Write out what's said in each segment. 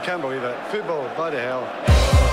I can't believe it. Football, bloody hell.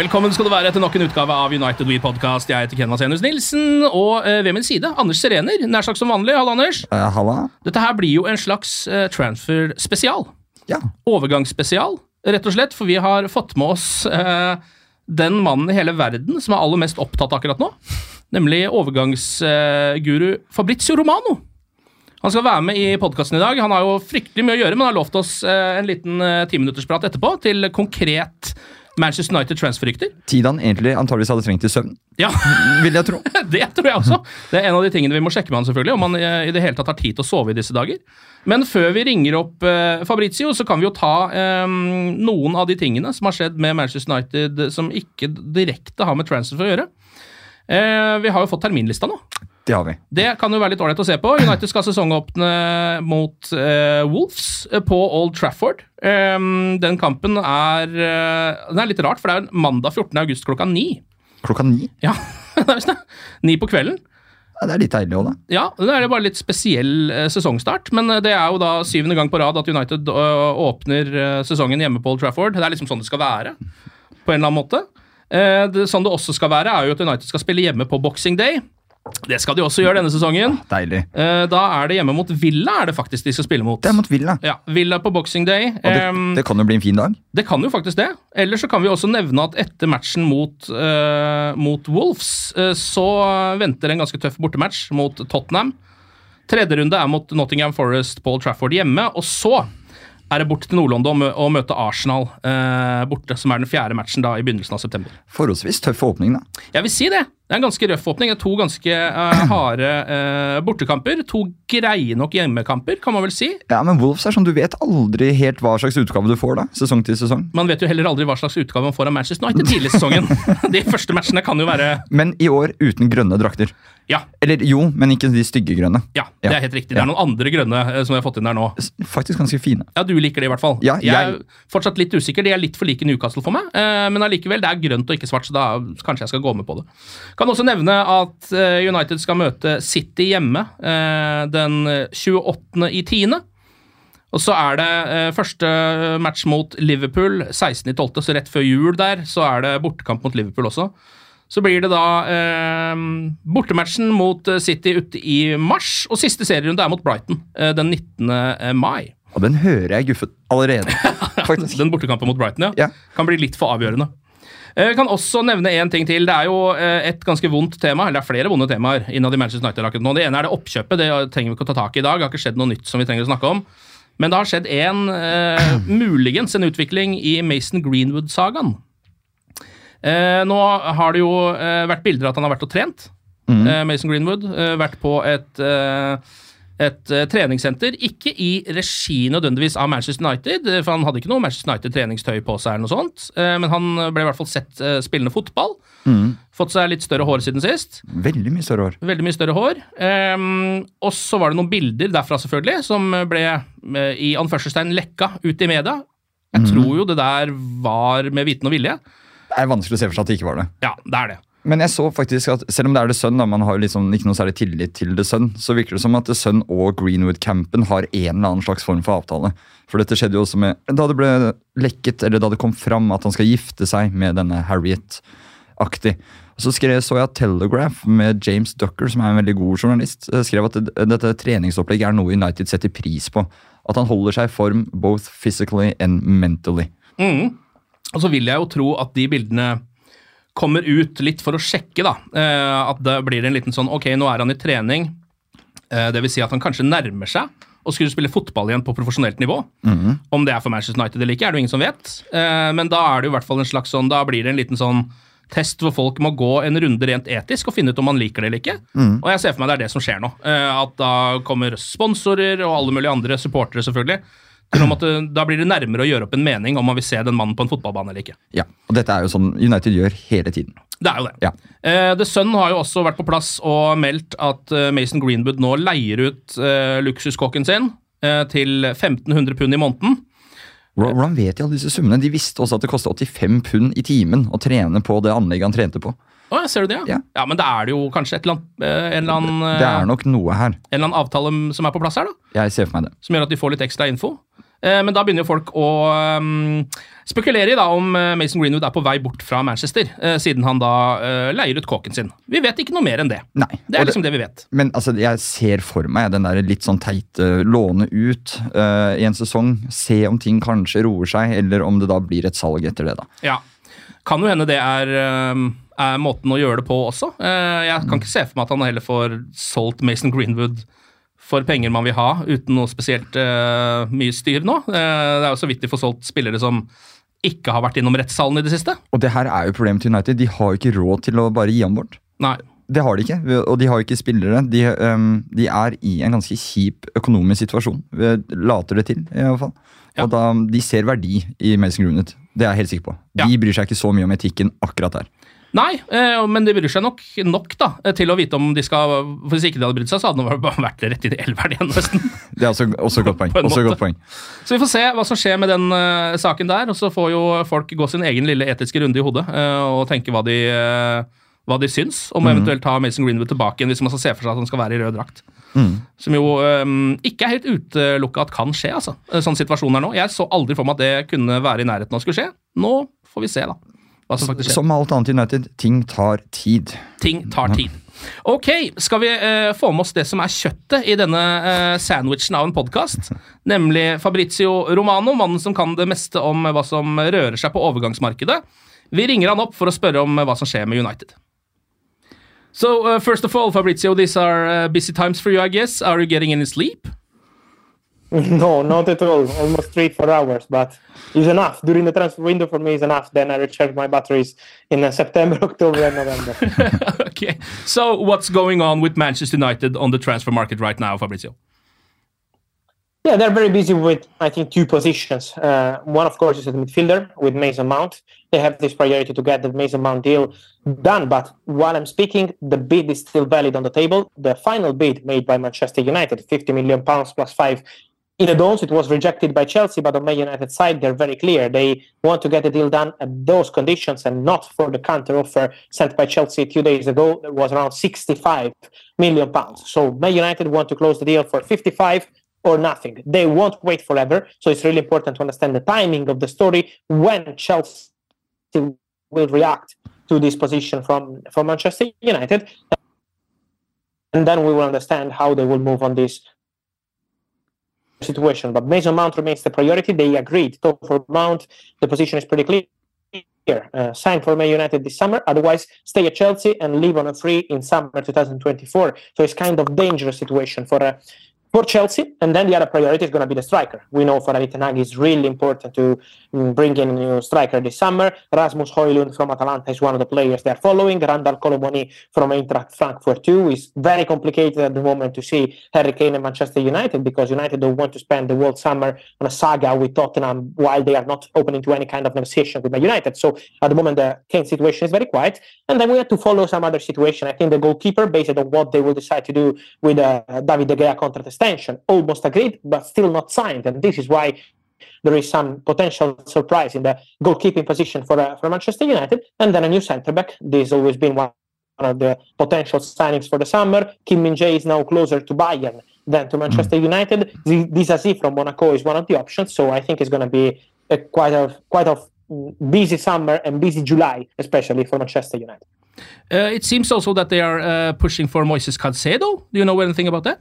Velkommen skal du være til nok en utgave av United We Podcast. Jeg heter Ken Vasenius Nilsen, og eh, ved min side Anders Serener. Nær sagt som vanlig. Halla, Anders. Eh, halla? Dette her blir jo en slags eh, transfer-spesial. Ja. Overgangsspesial, rett og slett, for vi har fått med oss eh, den mannen i hele verden som er aller mest opptatt akkurat nå. Nemlig overgangsguru Fabrizio Romano. Han skal være med i podkasten i dag. Han har jo fryktelig mye å gjøre, men har lovt oss eh, en liten eh, timinuttersprat etterpå til konkret Manchester United transferrykter. Tid han egentlig antageligvis hadde trengt i søvn, Ja, vil jeg tro. det tror jeg også. Det er en av de tingene vi må sjekke med han selvfølgelig, om han eh, i det hele tatt har tid til å sove i disse dager. Men før vi ringer opp eh, Fabrizio, så kan vi jo ta eh, noen av de tingene som har skjedd med Manchester United som ikke direkte har med transfer å gjøre. Eh, vi har jo fått terminlista nå. Det har vi. Det kan jo være litt ålreit å se på. United skal sesongåpne mot uh, Wolves eh, på Old Trafford. Um, den kampen er uh, Den er litt rart, for det er mandag 14. august klokka ni. Klokka ni. Ja, er. Ni på kvelden. Ja, det er litt deilig òg, da. Ja, det er bare litt spesiell sesongstart, men det er jo da syvende gang på rad at United åpner sesongen hjemme på Old Trafford. Det er liksom sånn det skal være, på en eller annen måte. Sånn det også skal være, er jo at United skal spille hjemme på Boxing Day. Det skal de også gjøre denne sesongen. Deilig. Eh, da er det hjemme mot Villa er det faktisk de skal spille mot. Det er mot Villa. Ja, Villa på Boxing Day. Og det, det kan jo bli en fin dag. det kan jo faktisk det. Eller så kan vi også nevne at etter matchen mot, uh, mot Wolves, uh, så venter en ganske tøff bortematch mot Tottenham. Tredje runde er mot Nottingham Forest, Paul Trafford hjemme. Og så er det bort til Nord-London og møte Arsenal uh, borte, som er den fjerde matchen da i begynnelsen av september. Forholdsvis tøff åpning, da. Jeg vil si det. Det er en ganske røff åpning. Det er to ganske uh, harde uh, bortekamper. To greie nok hjemmekamper, kan man vel si. Ja, Men Wolves er sånn, du vet aldri helt hva slags utgave du får, da. Sesong til sesong. Man vet jo heller aldri hva slags utgave man får av Manchester United tidlig i sesongen. De første matchene kan jo være Men i år uten grønne drakter. Ja, Eller jo, men ikke de stygge grønne. ja det er helt riktig. Det er noen andre grønne eh, som vi har fått inn der nå. Faktisk ganske fine. Ja, Du liker det i hvert fall. Ja, jeg er fortsatt litt usikker. De er litt for like Newcastle for meg. Men allikevel, det er grønt og ikke svart, så da kanskje jeg skal gå med på det. Kan også nevne at eh, United skal møte City hjemme eh, den 28. i 10. Og så er det eh, første match mot Liverpool 16.12., så rett før jul der, så er det bortekamp mot Liverpool også. Så blir det da eh, bortematchen mot City ute i mars, og siste serierunde er mot Brighton eh, den 19. mai. Og den hører jeg guffet allerede. Den bortekampen mot Brighton, ja. Ja. Kan bli litt for avgjørende. Jeg kan også nevne én ting til. Det er jo eh, et ganske vondt tema, eller det er flere vonde temaer innad i Manchester United akkurat nå. Det ene er det oppkjøpet. Det trenger vi ikke å ta tak i i dag. Det har ikke skjedd noe nytt som vi trenger å snakke om. Men det har skjedd en, eh, muligens en utvikling i Mason Greenwood-sagaen. Eh, nå har det jo eh, vært bilder av at han har vært og trent. eh, Mason Greenwood. eh, vært på et eh, et eh, treningssenter, ikke i regi nødvendigvis av Manchester United, eh, for han hadde ikke noe Manchester United-treningstøy på seg, eller noe sånt, eh, men han ble i hvert fall sett spillende fotball. Fått seg litt større hår siden sist. Veldig mye større hår. Veldig mye større hår. Um, og så var det noen bilder derfra, selvfølgelig, som ble i anførselstegn lekka ut i media. Jeg tror jo det der var med viten og vilje. Det er vanskelig å se for seg at det ikke var det. Ja, det er det. Men jeg så faktisk at selv om det er The Sun, da, man har liksom ikke noe særlig tillit til The Sun, så virker det som at The Sun og Greenwood-campen har en eller annen slags form for avtale. For dette skjedde jo også med Da det ble lekket, eller da det kom fram at han skal gifte seg med denne Harriet-aktig. Så skrev, så jeg at Telegraph med James Ducker, som er en veldig god journalist, eh, skrev at dette treningsopplegget er noe United setter pris på. At han holder seg i form both physically and mentally. Mm. Og så vil jeg jo tro at de bildene kommer ut litt for å sjekke, da. Eh, at det blir en liten sånn Ok, nå er han i trening. Eh, det vil si at han kanskje nærmer seg å skulle spille fotball igjen på profesjonelt nivå. Om det er for Manchester United eller ikke, er det jo ingen som vet. Eh, men da er det jo i hvert fall en slags sånn Da blir det en liten sånn test hvor folk må gå en runde rent etisk og finne ut om man liker det eller ikke. Og jeg ser for meg det er det som skjer nå. At da kommer sponsorer og alle mulige andre supportere, selvfølgelig. Det, da blir det nærmere å gjøre opp en mening om man vil se den mannen på en fotballbane eller ikke. Ja, og dette er jo sånn United gjør hele tiden. Det er jo det. Ja. Eh, The Sun har jo også vært på plass og meldt at eh, Mason Greenwood nå leier ut eh, luksuskokken sin eh, til 1500 pund i måneden. Hvordan hvordan vet de alle disse summene? De visste også at det kostet 85 pund i timen å trene på det anlegget han trente på. Å, ser du det? Ja. ja, men da er det jo kanskje et eller annet, eh, en, eller annen, eh, Det er nok noe her. en eller annen avtale som er på plass her, da. Jeg ser for meg det. Som gjør at de får litt ekstra info. Eh, Men da begynner jo folk å spekulere i da om eh, Mason Greenwood er på vei bort fra Manchester, eh, siden han da eh, leier ut kåken sin. Vi vet ikke noe mer enn det. Nei. Det er liksom det vi vet. Men altså, jeg ser for meg den der litt sånn teite låne ut uh, i en sesong. Se om ting kanskje roer seg, eller om det da blir et salg etter det. da. Ja. Kan jo hende det er, um, er måten å gjøre det på også. Eh, Jeg kan ikke se for meg at han heller får solgt Mason Greenwood for penger man vil ha, uten noe spesielt eh, mye styr nå. Eh, det er jo så vidt de får solgt spillere som ikke har vært innom rettssalen i det siste. Og det her er jo problemet til United. De har jo ikke råd til å bare gi ham bort. Nei. Det har de ikke, og de har jo ikke spillere. De, um, de er i en ganske kjip økonomisk situasjon. Later det til, i hvert fall. Ja. Og da, De ser verdi i Mason Greenwood. Det er jeg helt sikker på. De Ja. bryr seg ikke så mye om etikken akkurat der. Nei, eh, men de bryr seg nok nok da, til å vite om de skal For Hvis ikke de hadde brydd seg, så hadde de bare vært rett i elveren igjen, nesten. Det er også, også godt poeng. Også godt poeng. Så vi får se hva som skjer med den uh, saken der, og så får jo folk gå sin egen lille etiske runde i hodet uh, og tenke hva de, uh, hva de syns om eventuelt ta Mason Greenwood tilbake igjen hvis man skal se for seg at han skal være i rød drakt. Som jo um, ikke er helt utelukka at kan skje, altså. eh, Sånn situasjonen er nå. Jeg så aldri for meg at det kunne være i nærheten av å skulle skje. Nå får vi se, da. Hva som faktisk skjer. Som alt annet i United, ting tar tid. Ting tar tid. Ok, skal vi eh, få med oss det som er kjøttet i denne eh, sandwichen av en podkast? Nemlig Fabrizio Romano, mannen som kan det meste om hva som rører seg på overgangsmarkedet. Vi ringer han opp for å spørre om hva som skjer med United. So, uh, first of all, Fabrizio, these are uh, busy times for you, I guess. Are you getting any sleep? No, not at all. Almost three, four hours, but it's enough. During the transfer window for me is enough. Then I recharge my batteries in uh, September, October, and November. okay. So, what's going on with Manchester United on the transfer market right now, Fabrizio? Yeah, they're very busy with, I think, two positions. Uh, one, of course, is a midfielder with Mason Mount. They have this priority to get the Mason Mount deal done. But while I'm speaking, the bid is still valid on the table. The final bid made by Manchester United, 50 million pounds plus five in advance, it was rejected by Chelsea. But on Man United side, they're very clear. They want to get the deal done at those conditions and not for the counter offer sent by Chelsea two days ago. That was around 65 million pounds. So Man United want to close the deal for 55 or nothing. They won't wait forever. So it's really important to understand the timing of the story when Chelsea will react to this position from, from Manchester United. And then we will understand how they will move on this situation. But Mason Mount remains the priority. They agreed. So for Mount, the position is pretty clear. Uh, sign for Man United this summer. Otherwise, stay at Chelsea and leave on a free in summer 2024. So it's kind of dangerous situation for uh, for Chelsea. And then the other priority is going to be the striker. We know for Hag it's really important to mm, bring in a new striker this summer. Rasmus Højlund from Atalanta is one of the players they're following. Randall Colomoni from Eintracht Frankfurt too is very complicated at the moment to see Harry Kane and Manchester United because United don't want to spend the whole summer on a saga with Tottenham while they are not opening to any kind of negotiation with Man United. So at the moment the Kane situation is very quiet. And then we have to follow some other situation. I think the goalkeeper, based on what they will decide to do with uh, David De Gea contract extension, almost agreed, but still not signed. And this is why there is some potential surprise in the goalkeeping position for uh, for Manchester United, and then a new centre back. This has always been one of the potential signings for the summer. Kim Min Jae is now closer to Bayern than to Manchester United. Z- Disasi from Monaco is one of the options, so I think it's going to be a quite a quite a busy summer and busy July, especially for Manchester United. Uh, it seems also that they are uh, pushing for Moises Caicedo. Do you know anything about that?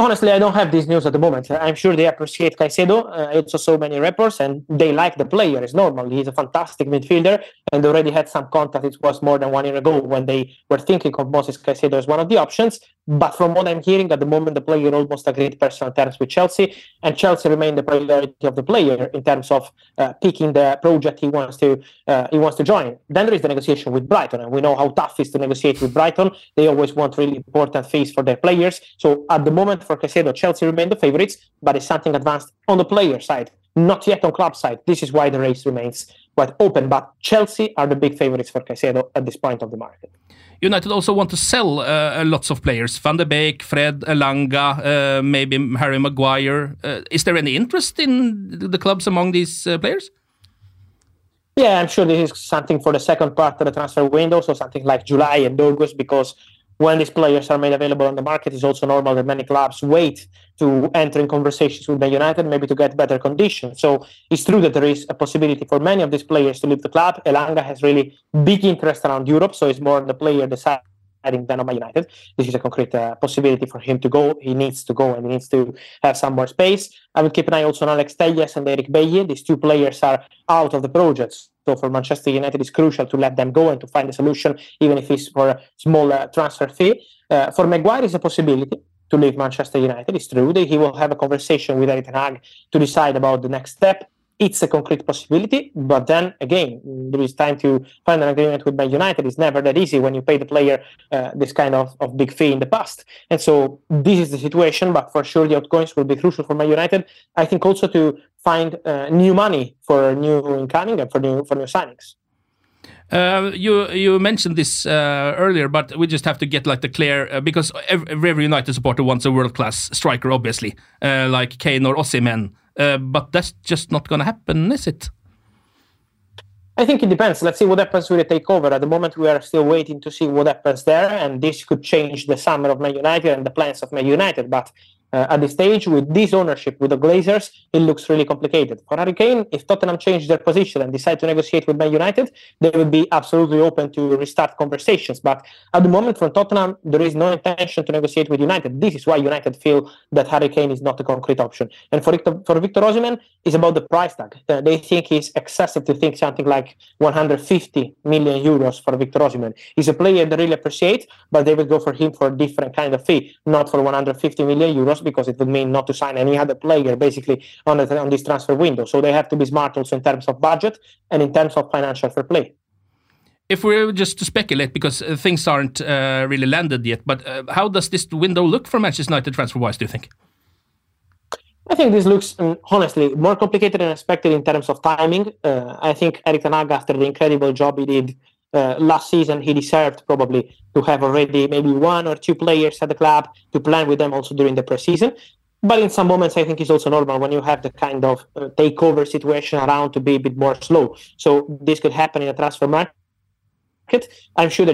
Honestly, I don't have this news at the moment. I'm sure they appreciate Caicedo. Uh, saw many reports, and they like the player. It's normal. He's a fantastic midfielder, and already had some contact. It was more than one year ago when they were thinking of Moses Caicedo as one of the options. But from what I'm hearing, at the moment, the player almost agreed personal terms with Chelsea, and Chelsea remain the priority of the player in terms of uh, picking the project he wants to uh, he wants to join. Then there is the negotiation with Brighton, and we know how tough it is to negotiate with Brighton. They always want really important fees for their players. So at the moment, for Caicedo, Chelsea remain the favourites, but it's something advanced on the player side, not yet on club side. This is why the race remains quite open. But Chelsea are the big favourites for Caicedo at this point of the market. United also want to sell uh, lots of players. Van de Beek, Fred, Elanga, uh, maybe Harry Maguire. Uh, is there any interest in the clubs among these uh, players? Yeah, I'm sure this is something for the second part of the transfer window, so something like July and August, because when these players are made available on the market, it's also normal that many clubs wait to enter in conversations with Man United, maybe to get better conditions. So it's true that there is a possibility for many of these players to leave the club. Elanga has really big interest around Europe, so it's more the player deciding than on Man United. This is a concrete uh, possibility for him to go. He needs to go and he needs to have some more space. I will keep an eye also on Alex Telles and Eric Bailly. These two players are out of the projects. So for Manchester United, it's crucial to let them go and to find a solution, even if it's for a small uh, transfer fee. Uh, for Maguire, it's a possibility to leave Manchester United. It's true that he will have a conversation with Eric Hag to decide about the next step. It's a concrete possibility, but then again, there is time to find an agreement with Man United. It's never that easy when you pay the player uh, this kind of, of big fee in the past. And so this is the situation, but for sure the outgoings will be crucial for Man United. I think also to find uh, new money for new incoming and for new for new signings. Uh, you you mentioned this uh, earlier, but we just have to get like the clear uh, because every, every United supporter wants a world class striker, obviously, uh, like Kane or Osimhen. Uh, but that's just not going to happen, is it? I think it depends. Let's see what happens with the takeover. At the moment, we are still waiting to see what happens there, and this could change the summer of Man United and the plans of Man United. But uh, at this stage, with this ownership, with the Glazers, it looks really complicated. For Harry Kane, if Tottenham change their position and decide to negotiate with Man United, they would be absolutely open to restart conversations. But at the moment, from Tottenham, there is no intention to negotiate with United. This is why United feel that Harry Kane is not a concrete option. And for Victor, for Victor Osimhen, it's about the price tag. Uh, they think it's excessive to think something like 150 million euros for Victor Osimhen. He's a player they really appreciate, but they will go for him for a different kind of fee, not for 150 million euros because it would mean not to sign any other player basically on, the, on this transfer window. So they have to be smart also in terms of budget and in terms of financial fair play. If we were just to speculate, because uh, things aren't uh, really landed yet, but uh, how does this window look for Manchester United transfer-wise? Do you think? I think this looks um, honestly more complicated than expected in terms of timing. Uh, I think Eric Ten Hag, after the incredible job he did uh, last season, he deserved probably to have already maybe one or two players at the club to plan with them also during the preseason. But in some moments, I think it's also normal when you have the kind of uh, takeover situation around to be a bit more slow. So this could happen in a transfer market. I'm sure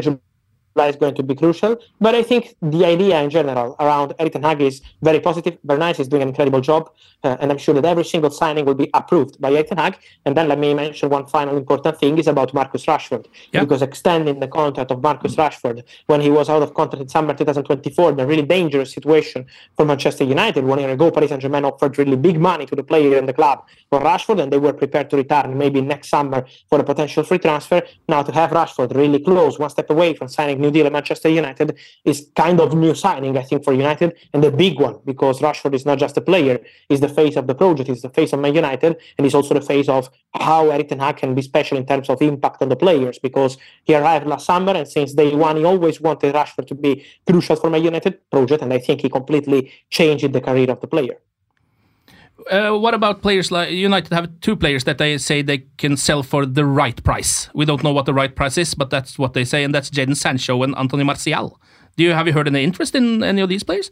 that is going to be crucial. But I think the idea in general around Eric Ten Hag is very positive. Bernice is doing an incredible job, uh, and I'm sure that every single signing will be approved by Eric Ten Hag. And then let me mention one final important thing is about Marcus Rashford, yeah. because extending the contract of Marcus Rashford when he was out of contract in summer 2024, the really dangerous situation for Manchester United. One year ago, Paris Saint-Germain offered really big money to the player and the club for Rashford, and they were prepared to return maybe next summer for a potential free transfer. Now to have Rashford really close, one step away from signing new deal at Manchester United is kind of new signing, I think, for United and a big one because Rashford is not just a player; he's the face of the project, he's the face of Man United, and he's also the face of how Eric Ten Hag can be special in terms of impact on the players because he arrived last summer and since day one he always wanted Rashford to be crucial for Man United project, and I think he completely changed the career of the player. Uh, what about players like United have two players that they say they can sell for the right price. We don't know what the right price is, but that's what they say, and that's Jadon Sancho and Anthony Martial. Do you have you heard any interest in any of these players?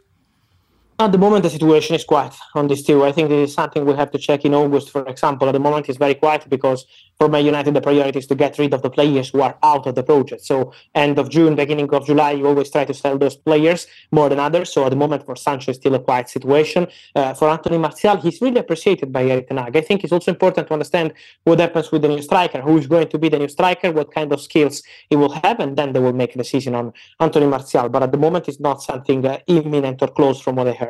At the moment, the situation is quiet on this too. I think this is something we have to check in August, for example. At the moment, it's very quiet because for Man United, the priority is to get rid of the players who are out of the project. So, end of June, beginning of July, you always try to sell those players more than others. So, at the moment, for Sancho, it's still a quiet situation. Uh, for Anthony Martial, he's really appreciated by Eric Ten Hag. I think it's also important to understand what happens with the new striker, who is going to be the new striker, what kind of skills he will have, and then they will make a decision on Anthony Martial. But at the moment, it's not something uh, imminent or close from what I heard.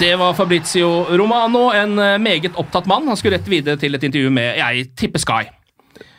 Det var Fabrizio Romano, en eh, meget opptatt mann. Han skulle rett videre til et intervju med jeg tipper Sky.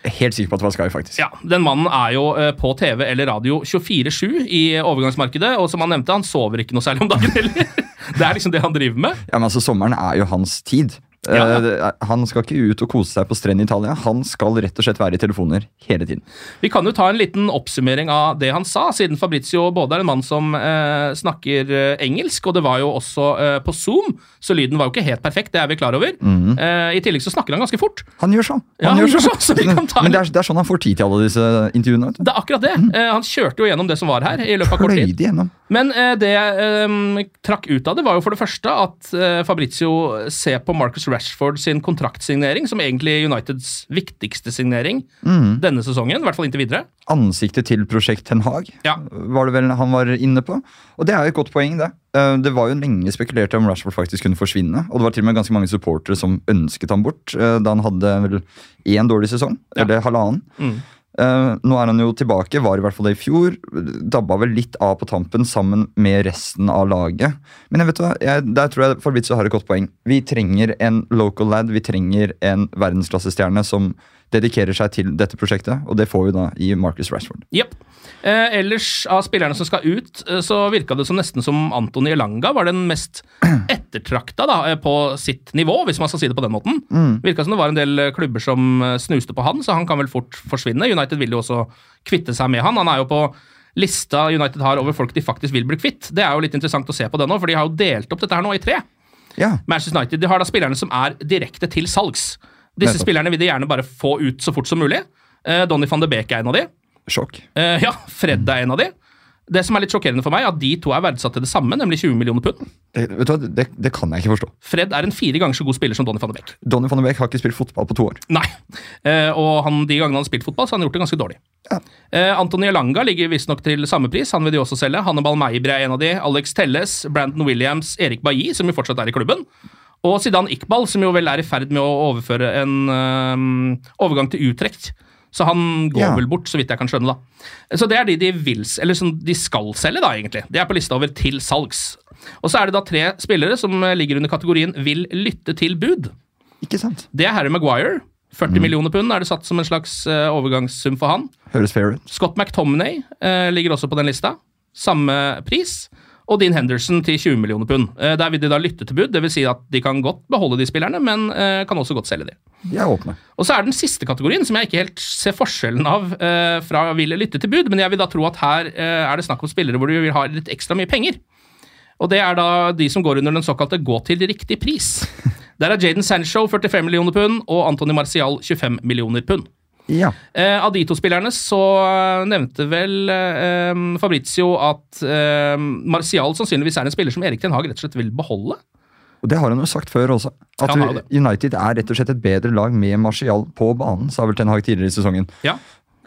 Helt sikker på at det var Sky, faktisk. Ja, Den mannen er jo eh, på TV eller radio 24-7 i overgangsmarkedet, og som han nevnte, han sover ikke noe særlig om dagen heller. Det er liksom det han driver med. Ja, men altså, Sommeren er jo hans tid. Ja. Eh, han skal ikke ut og kose seg på strendene i Italia. Han skal rett og slett være i telefoner hele tiden. Vi kan jo ta en liten oppsummering av det han sa, siden Fabrizio både er en mann som eh, snakker eh, engelsk, og det var jo også eh, på Zoom, så lyden var jo ikke helt perfekt, det er vi klar over. Eh, I tillegg så snakker han ganske fort. Han gjør så. Ja, han gjør så, så vi kan ta Men det er, det er sånn han får tid til alle disse intervjuene. Det er akkurat det. Eh, han kjørte jo gjennom det som var her i løpet av kort tid. Pløyde igjennom. Men eh, det jeg eh, trakk ut av det, var jo for det første at eh, Fabrizio ser på Marcus Rashford sin kontraktsignering som egentlig Uniteds viktigste signering denne sesongen, i hvert fall inntil videre. Ansiktet til Prosjekt Ten Hag Ja. var det vel han var inne på. Og det er jo et godt poeng, det. Eh, Det var jo lenge spekulert om Rashford faktisk kunne forsvinne. Og det var til og med ganske mange supportere som ønsket ham bort eh, da han hadde vel én dårlig sesong. Ja. Eller halvannen. Eh, nå er han jo tilbake, var i hvert fall det i fjor. Dabba vel litt av på tampen sammen med resten av laget. Men jeg vet hva, jeg, der tror jeg Fabrizio har et godt poeng. Vi trenger en local lad, vi trenger en verdensklassestjerne som dedikerer seg til dette prosjektet, og det får vi da i Marcus Rashford. Yep. Eh, ellers av spillerne som skal ut, eh, så virka det som nesten som Antony Elanga var den mest ettertrakta da, eh, på sitt nivå, hvis man skal si det på den måten. Virka som det var en del eh, klubber som eh, snuste på han, så han kan vel fort forsvinne. United vil jo også kvitte seg med han. Han er jo på lista United har over folk de faktisk vil bli kvitt. Det er jo litt interessant å se på det nå, for de har jo delt opp dette her nå i tre. Ja, Manchester United de har da spillerne som er direkte til salgs. Disse Nettopp. spillerne vil de gjerne bare få ut så fort som mulig. Eh, Donny van de Beek er en av de. sjokk. Eh, ja, Fred er en av de. Det som er litt sjokkerende for meg, er at de to er verdsatt til det samme, nemlig 20 millioner pund. Det, vet du hva, det, det kan jeg ikke forstå. Fred er en fire ganger så god spiller som Donny van de Beek. Donny van de Beek har ikke spilt fotball på to år. Nei. Eh, og han, de gangene han har spilt fotball, så har han gjort det ganske dårlig. Ja. Eh, Antony Alanga ligger visstnok til samme pris, han vil de også selge. Hannebal Meibre er en av de. Alex Telles, Brandon Williams, Erik Bailly, som jo fortsatt er i klubben. Og Zidane Iqbal, som jo vel er i ferd med å overføre en øh, overgang til Utrecht. Så han går Ja. vel bort, så vidt jeg kan skjønne. da. Så det er de de vil, eller som de skal selge, da, egentlig. De er på lista over til salgs. Og så er det da tre spillere som eh, ligger under kategorien vil lytte til bud. Ikke sant? Det er Harry Maguire. 40 millioner pund er det satt som en slags eh, overgangssum for han. Høres fair ut. Scott McTominay eh, ligger også på den lista. Samme pris. Og Dean Henderson til 20 millioner pund. Eh, der vil de da lytte til bud, dvs. Si at de kan godt beholde de spillerne, men eh, kan også godt selge de. De er åpne. Og så er den siste kategorien, som jeg ikke helt ser forskjellen av eh, fra vil lytte til bud, men jeg vil da tro at her er det snakk om spillere hvor du vil ha litt ekstra mye penger. Og det er da de som går under den såkalte gå til riktig pris. Der er Jaden Sancho 45 millioner pund og Anthony Martial 25 millioner pund. Ja. Eh, av de to spillerne så eh, nevnte vel eh, Fabrizio at eh, Martial sannsynligvis er en spiller som Erik Ten Hag rett og slett vil beholde. Og det har han jo sagt før også. At. United er rett og slett et bedre lag med Martial på banen, sa vel Ten Hag tidligere i sesongen. Ja,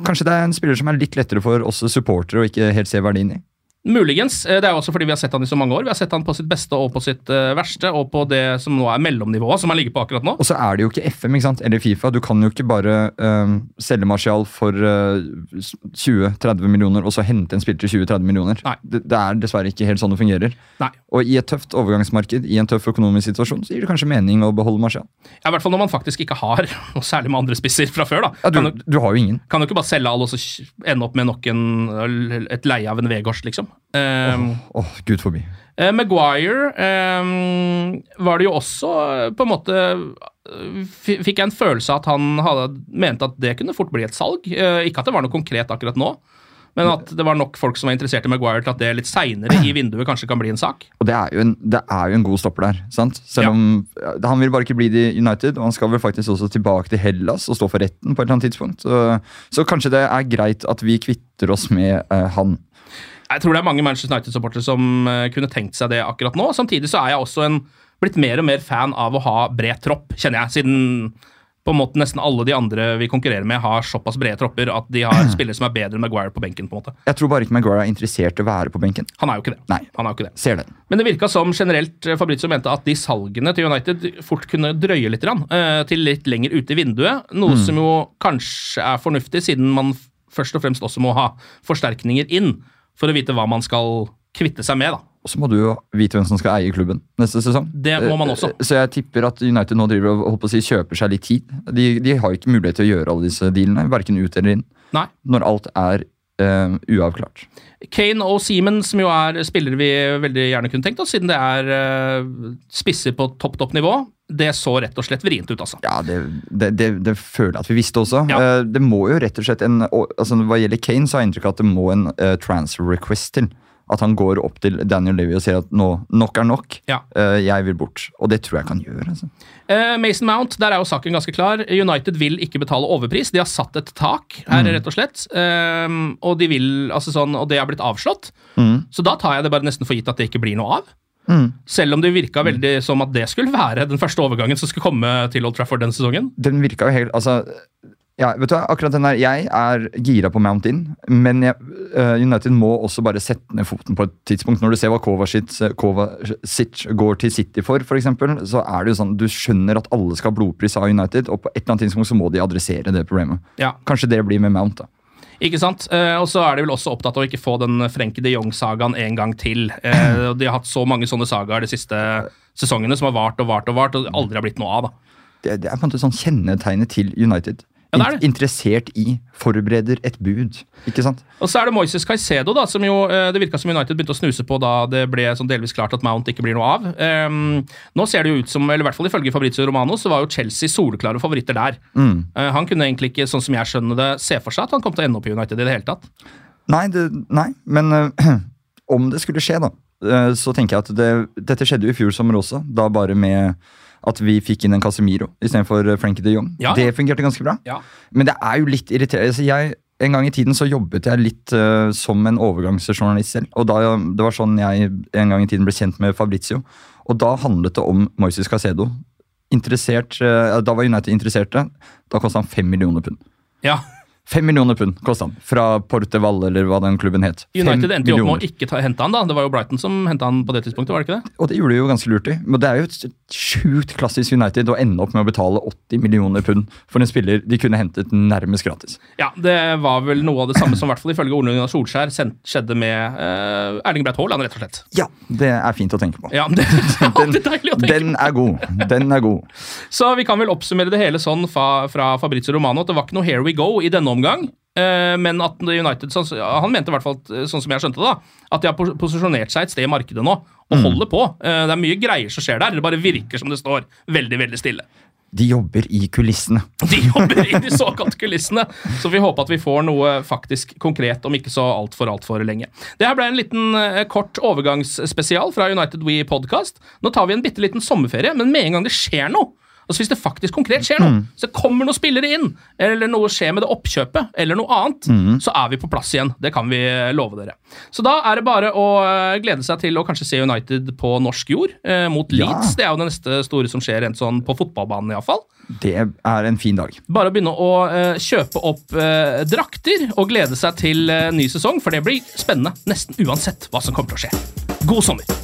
Kanskje det er en spiller som er litt lettere for oss supportere å ikke helt se verdien i. Muligens. Eh, Det er også fordi vi har sett han i så mange år. Vi har sett han på sitt beste og på sitt eh, verste, og på det som nå er mellomnivået, som han ligger på akkurat nå. Og så er det jo ikke FM ikke sant? eller Fifa. Du kan jo ikke bare um, selge Martial for uh, 20-30 millioner og så hente en spiller til 20-30 millioner. Det, det er dessverre ikke helt sånn det fungerer. Nei. Og i et tøft overgangsmarked, i en tøff økonomisk situasjon, så gir det kanskje mening å beholde Martial. Ja, I hvert fall når man faktisk ikke har noe særlig med andre spisser fra før. da. Ja, du, du har jo ingen. kan jo ikke bare selge alle og så ende opp med nok en, et leie av en Vegårs, liksom. Eh, Åh, gud forbi. Eh, Maguire eh, var det jo også eh, på en måte eh, Fikk jeg en følelse av at han hadde, mente at det kunne fort bli et salg. Eh, ikke at det var noe konkret akkurat nå. Men at det var nok folk som var interessert i Maguire til at det litt seinere i vinduet kanskje kan bli en sak. Og det er jo en, det er jo en god stopper der. sant? Selv om ja, Han vil bare ikke bli i United, og han skal vel faktisk også tilbake til Hellas og stå for retten på et eller annet tidspunkt. Så, så kanskje det er greit at vi kvitter oss med eh, han. Jeg tror det er mange Manchester United-supportere som eh, kunne tenkt seg det akkurat nå. Samtidig så er jeg også en, blitt mer og mer fan av å ha bred tropp, kjenner jeg. Siden på en måte nesten alle de andre vi konkurrerer med, har såpass brede tropper at de har spillere som er bedre enn Maguire på benken. på en måte. Jeg tror bare ikke Maguire er interessert i å være på benken. Han er jo ikke det. Nei. Han er jo ikke det. Ser det. Men det virka som generelt eh, Fabrizio mente at de salgene til United fort kunne drøye litt eh, til litt lenger ute i vinduet. Noe som jo kanskje er fornuftig, siden man først og fremst også må ha forsterkninger inn for å vite hva man skal kvitte seg med. da. Og så må du jo vite hvem som skal eie klubben neste sesong. Det må man også. Eh, Så jeg tipper at United nå driver og holdt på å si, kjøper seg litt tid. De, de har jo ikke mulighet til å gjøre alle disse dealene, verken ut eller inn, Nei. når alt er Uh, uavklart. Kane og Seaman, som jo er spillere vi veldig gjerne kunne tenkt oss, siden det er uh, spisser på topp, topp nivå, det så rett og slett vrient ut, altså. Ja, det, det, det, det føler jeg at vi visste også. Ja. Eh, det må jo rett og slett en altså Hva gjelder Kane, så har jeg inntrykk av at det må en uh, transfer request til. At han går opp til Daniel Levy og sier at nå, nok er nok. Ja. Uh, jeg vil bort. Og det tror jeg kan gjøre. Altså. Uh, Mason Mount, der er jo saken ganske klar. United vil ikke betale overpris. De har satt et tak her, rett og slett. Eh, og, de vil, altså sånn, og det har blitt avslått. Så da tar jeg det bare nesten for gitt at det ikke blir noe av. Selv om det virka veldig som at det skulle være den første overgangen som skulle komme til Old Trafford den sesongen. Den virka jo helt altså, ja, vet du akkurat den der, Jeg er gira på Mount In, men jeg, uh, United må også bare sette ned foten på et tidspunkt. Når du ser hva Kovacic, Kovacic går til City for, for eksempel, så er det jo sånn, du skjønner at alle skal ha blodpris av United, og på et eller annet tidspunkt så må de adressere det problemet. Ja, Kanskje det blir med Mount. da. Ikke sant? Eh, og så er de vel også opptatt av å ikke få den Frenke de Jong-sagaen en gang til. Eh, de har hatt så mange sånne sagaer de siste sesongene som har vart og vart og vart, og aldri har blitt noe av. da. Det, det er på en måte sånn kjennetegnet til United. Ja, det det. Interessert i, forbereder et bud. Ikke sant? Og så er det Moises Caicedo, da, som jo eh, det virka som United begynte å snuse på da det ble sånn delvis klart at Mount ikke blir noe av. Um, nå ser det jo ut som, eller i hvert fall ifølge Fabrizio Romano, så var jo Chelsea soleklare favoritter der. Eh, han kunne egentlig ikke, sånn som jeg skjønner det, se for seg at han kom til å ende opp i United i det hele tatt. Nei, det, nei men uh, om det skulle skje, da, uh, så tenker jeg at det, dette skjedde jo i fjor sommer også. Da bare med at vi fikk inn en Casemiro istedenfor Frankie de Jong. Ja. Det fungerte ganske bra. Ja. Men det er jo litt irriterende. Altså, jeg, en gang i tiden så jobbet jeg litt uh, som en overgangsjournalist selv. Og da, Det var sånn jeg en gang i tiden ble kjent med Fabrizio. Og da handlet det om Moises Casedo. Interessert, øh, da var United interesserte. Da kosta han fem millioner pund. Ja, Fem millioner pund kosta han fra Porteval, eller hva den klubben het. United endte jo opp med å ikke hente han, da. Det var jo Brighton som henta han på det tidspunktet, var det ikke det? Og det gjorde de jo ganske lurt i. Men det er jo et sjukt klassisk United å ende opp med å betale 80 millioner pund for en spiller de kunne hentet nærmest gratis. Ja, det var vel noe av det samme som i hvert fall ifølge Ole Gunnar Solskjær skjedde med uh, Erling Braut Haaland, rett og slett. Ja, det er fint å tenke på. Ja, det, det er deilig å tenke Den er god. Den er god. Så vi kan vel oppsummere det hele sånn fra, fra Fabrizio Romano at det var ikke noe here we go i denne omgang. Eh, men at United sånn, Han mente i hvert fall, sånn som jeg skjønte det, da, at de har pos- posisjonert seg et sted i markedet nå og holder på. Eh, det er mye greier som skjer der. Det bare virker som det står veldig, veldig stille. De jobber i kulissene. De jobber i de såkalte kulissene, så vi håper at vi får noe faktisk konkret om ikke så altfor altfor lenge. Det her ble en liten eh, kort overgangsspesial fra United We Podcast. Nå tar vi en bitte liten sommerferie, men med en gang det skjer noe Altså Hvis det faktisk konkret skjer noe, så kommer noen spillere inn, eller noe skjer med det oppkjøpet, eller noe annet, så er vi på plass igjen. Det kan vi eh, love dere. Så da er det bare å eh, glede seg til å kanskje se United på norsk jord, eh, mot Leeds. Det er jo det neste store som skjer, rent sånn på fotballbanen iallfall. Det er en fin dag. Bare å begynne å eh, kjøpe opp eh, drakter og glede seg til eh, ny sesong, for det blir spennende nesten uansett hva som kommer til å skje. God sommer!